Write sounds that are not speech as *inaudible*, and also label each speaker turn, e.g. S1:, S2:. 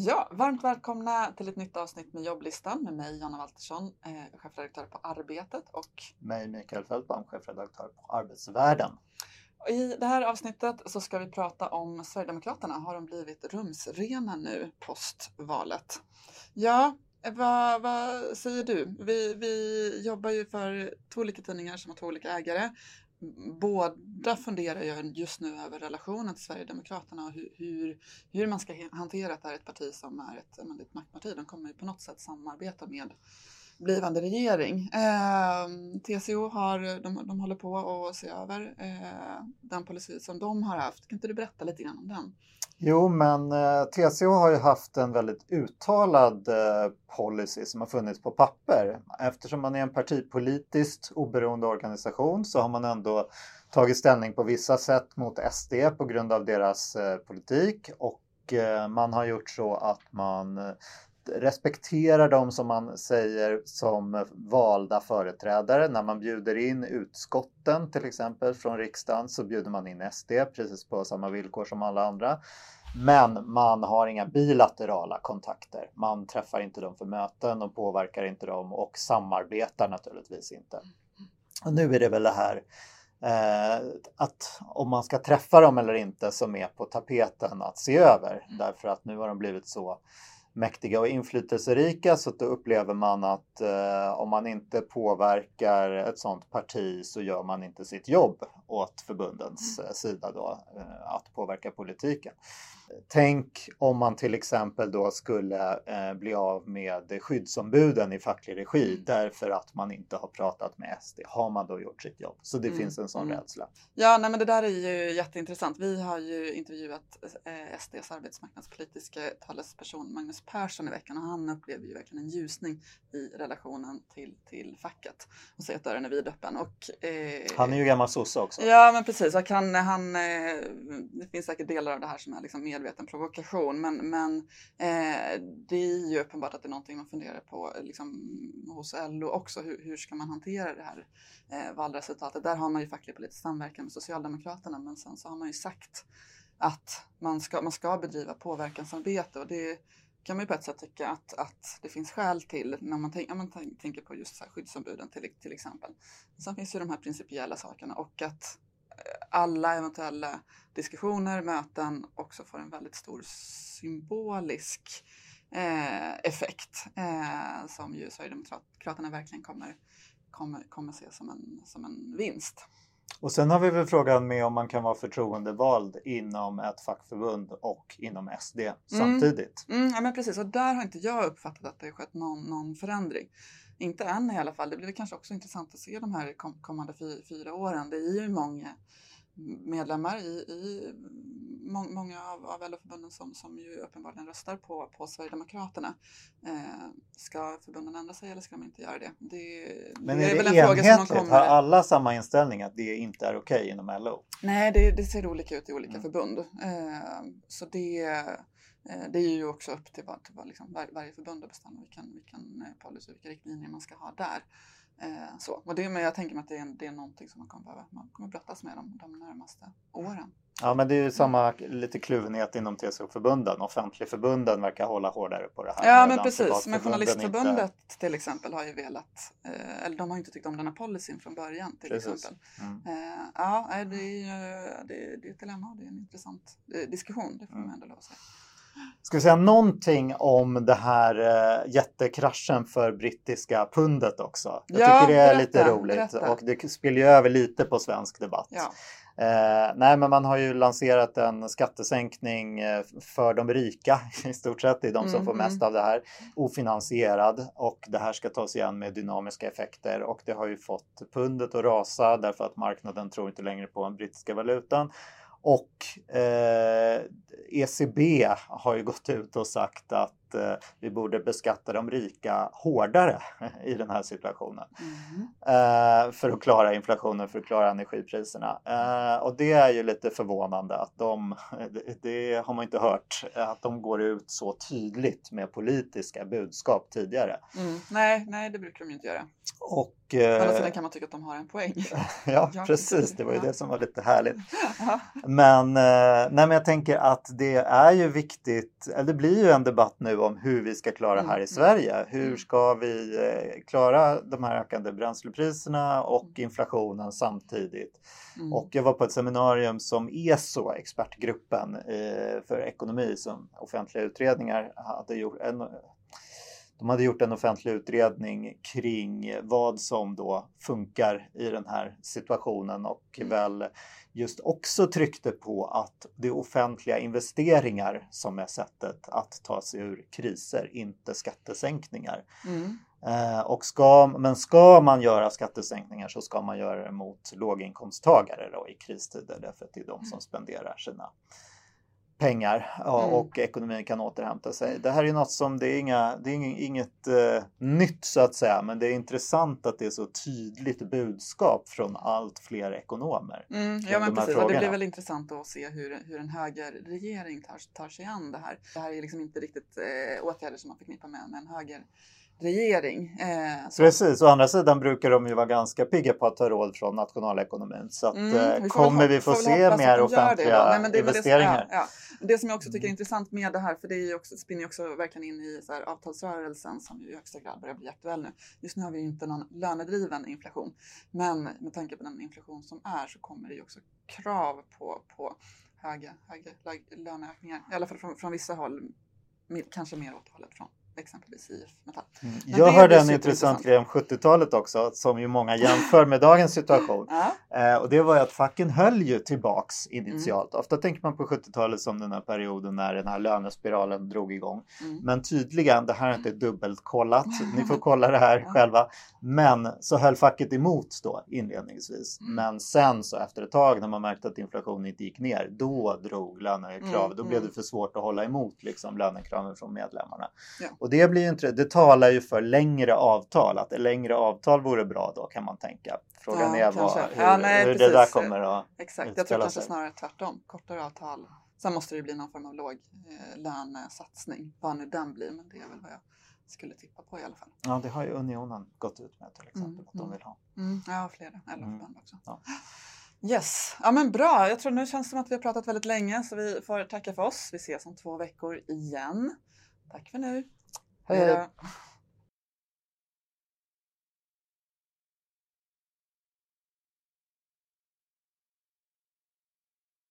S1: Ja, varmt välkomna till ett nytt avsnitt med jobblistan med mig Jonna Waltersson, eh, chefredaktör på Arbetet och
S2: mig Mikael Fältbaum, chefredaktör på Arbetsvärlden.
S1: I det här avsnittet så ska vi prata om Sverigedemokraterna. Har de blivit rumsrena nu postvalet? Ja, vad, vad säger du? Vi, vi jobbar ju för två olika tidningar som har två olika ägare båda funderar ju just nu över relationen till Sverigedemokraterna och hur, hur, hur man ska hantera att det här är ett parti som är ett, ett maktparti. De kommer ju på något sätt samarbeta med blivande regering. Eh, TCO har, de, de håller på att se över eh, den policy som de har haft. Kan inte du berätta lite grann om den?
S2: Jo, men eh, TCO har ju haft en väldigt uttalad eh, policy som har funnits på papper. Eftersom man är en partipolitiskt oberoende organisation så har man ändå tagit ställning på vissa sätt mot SD på grund av deras eh, politik och eh, man har gjort så att man eh, respekterar dem som man säger som valda företrädare. När man bjuder in utskotten till exempel från riksdagen så bjuder man in SD precis på samma villkor som alla andra. Men man har inga bilaterala kontakter. Man träffar inte dem för möten och påverkar inte dem och samarbetar naturligtvis inte. Och nu är det väl det här eh, att om man ska träffa dem eller inte som är på tapeten att se över. Därför att nu har de blivit så mäktiga och inflytelserika så då upplever man att eh, om man inte påverkar ett sådant parti så gör man inte sitt jobb åt förbundens mm. sida då, eh, att påverka politiken. Tänk om man till exempel då skulle eh, bli av med skyddsombuden i facklig regi mm. därför att man inte har pratat med SD. Har man då gjort sitt jobb? Så det mm. finns en sån mm. rädsla.
S1: Ja, nej, men det där är ju jätteintressant. Vi har ju intervjuat eh, SDs arbetsmarknadspolitiska talesperson Magnus Persson i veckan och han upplever ju verkligen en ljusning i relationen till, till facket och säger att dörren är vidöppen. Och,
S2: eh, han är ju gammal sosse också.
S1: Ja, men precis. Och han, han, eh, det finns säkert delar av det här som är liksom medveten provokation. Men, men eh, det är ju uppenbart att det är någonting man funderar på liksom, hos LO också. Hur, hur ska man hantera det här eh, valresultatet? Där har man ju facklig politisk samverkan med Socialdemokraterna men sen så har man ju sagt att man ska, man ska bedriva påverkansarbete och det kan man ju på ett sätt tycka att, att det finns skäl till när man, tänk, man tänker på just så skyddsombuden till, till exempel. Sen finns ju de här principiella sakerna och att eh, alla eventuella diskussioner, möten också får en väldigt stor symbolisk eh, effekt eh, som ju Sverigedemokraterna verkligen kommer, kommer, kommer se som en, som en vinst.
S2: Och sen har vi väl frågan med om man kan vara förtroendevald inom ett fackförbund och inom SD mm. samtidigt.
S1: Mm, ja, men precis, och där har inte jag uppfattat att det har skett någon, någon förändring. Inte än i alla fall. Det blir kanske också intressant att se de här kommande fyra åren. Det är ju många medlemmar i, i må, många av, av LO-förbunden som, som ju uppenbarligen röstar på, på Sverigedemokraterna. Eh, ska förbunden ändra sig eller ska de inte göra det? det
S2: Men det är, är det väl en fråga som de kommer... Har alla samma inställning att det inte är okej okay inom LO?
S1: Nej, det, det, ser olika ut i olika mm. förbund. Eh, så det, eh, det är ju också upp till, till liksom, var, varje förbund att bestämma vilken, vilken eh, policy, vilka riktlinjer man ska ha där. Eh, så. Och det, men jag tänker mig att det är, det är någonting som man kommer, behöva, man kommer brottas med de, de närmaste åren.
S2: Ja, men det är ju samma lite kluvenhet inom TCO-förbunden. Offentligförbunden verkar hålla hårdare på det här.
S1: Ja, men precis. Men Journalistförbundet inte... till exempel har ju velat, eh, eller de har inte tyckt om den här policyn från början till precis. exempel. Mm. Eh, ja, det är, det, det är ett dilemma det är en intressant eh, diskussion, det får man mm. ändå lov att säga.
S2: Ska vi säga någonting om det här uh, jättekraschen för brittiska pundet också? Jag ja, tycker det är berätta, lite roligt berätta. och det spelar ju över lite på svensk debatt. Ja. Eh, nej, men man har ju lanserat en skattesänkning eh, för de rika *laughs* i stort sett. Det är de som mm, får mest mm. av det här. Ofinansierad och det här ska tas igen med dynamiska effekter och det har ju fått pundet att rasa därför att marknaden tror inte längre på den brittiska valutan. Och eh, ECB har ju gått ut och sagt att att eh, vi borde beskatta de rika hårdare *laughs* i den här situationen.
S1: Mm.
S2: Eh, för att klara inflationen, för att klara energipriserna. Eh, och det är ju lite förvånande att de, *laughs* det, har man inte hört, att de går ut så tydligt med politiska budskap tidigare.
S1: Mm. Nej, nej, det brukar de ju inte göra.
S2: Och,
S1: Å andra sidan kan man tycka att de har en poäng. *laughs*
S2: ja, precis, det var ju det som var lite härligt. Men, nej, men jag tänker att det är ju viktigt, eller det blir ju en debatt nu om hur vi ska klara
S1: Mm,
S2: här i
S1: mm.
S2: Sverige. Hur
S1: Mm.
S2: ska vi eh, klara de här ökande bränslepriserna och inflationen samtidigt?
S1: Mm.
S2: Och jag var på ett seminarium som ESO, expertgruppen eh, för ekonomi som offentliga utredningar hade gjort. En, de hade gjort en offentlig utredning kring vad som då funkar i den här situationen och
S1: Mm.
S2: väl just också tryckte på att det är offentliga investeringar som är sättet att ta sig ur kriser, inte skattesänkningar.
S1: Mm.
S2: Eh, och ska, men ska man göra skattesänkningar så ska man göra det mot låginkomsttagare då, i kristider därför att det är de som spenderar sina pengar
S1: Mm.
S2: och ekonomin kan återhämta sig. Det här är något som, det är, inga, det är ing- inget eh, nytt så att säga, men det är intressant att det är så tydligt budskap från allt fler ekonomer.
S1: Mm, ja men
S2: de
S1: precis, och det blir väl intressant att se hur, hur en högerregering tar, tar sig an det här. Det här är liksom inte riktigt eh, åtgärder som man förknippar med, med en högerregering. Eh, så-
S2: Precis, å andra sidan brukar de ju vara ganska pigga på att ta råd från nationalekonomin. Så att,
S1: Mm,
S2: eh,
S1: vi
S2: kommer vi få se mer offentliga
S1: det
S2: investeringar?
S1: ja, ja. Det som jag också tycker är intressant med det här, för det är också, spinner ju också verkligen in i så här, avtalsrörelsen som ju i högsta grad börjar bli aktuell nu. Just nu har vi ju inte någon lönedriven inflation, men med tanke på den inflation som är så kommer det ju också krav på, på höga, höga lö- löneökningar, i alla fall från, från vissa håll, kanske mer åt hållet från exempelvis IF Metall.
S2: Mm. Jag hörde en intressant grej om 70-talet också, som ju många jämför med dagens situation. *laughs*
S1: Ja,
S2: Eh, och det var ju att facken höll ju tillbaks initialt.
S1: Mm.
S2: Ofta tänker man på 70-talet som den här perioden när den här lönespiralen drog igång.
S1: mm.
S2: Men tydligen, det här är inte dubbelkollat, *laughs* ni får kolla det här själva. Men så höll facket emot då inledningsvis.
S1: Mm.
S2: Men sen så efter ett tag när man märkte att inflationen inte gick ner, då drog lönekrav.
S1: Mm,
S2: Då blev
S1: mm.
S2: det för svårt att hålla emot liksom, lönekraven från medlemmarna.
S1: Ja.
S2: Och det, blir inte, det talar ju för längre avtal. Att längre avtal vore bra då kan man tänka. Frågan
S1: Ja,
S2: är vad, hur,
S1: Ja, nej,
S2: hur det där kommer att...
S1: Exakt, jag tror kanske
S2: sig.
S1: snarare tvärtom. Kortare avtal. Sen måste det bli någon form av låg eh, lönesatsning, vad nu den blir, men det är väl vad jag skulle tippa på i alla fall.
S2: Ja, det har ju Unionen gått ut med till exempel
S1: Mm,
S2: att de
S1: mm.
S2: vill ha.
S1: Mm, ja, flera
S2: Mm.
S1: LO-förbund också.
S2: Ja.
S1: Yes, ja men bra. Jag tror nu känns det som att vi har pratat väldigt länge så vi får tacka för oss. Vi ses om två veckor igen. Tack för nu.
S2: 对
S1: 呀。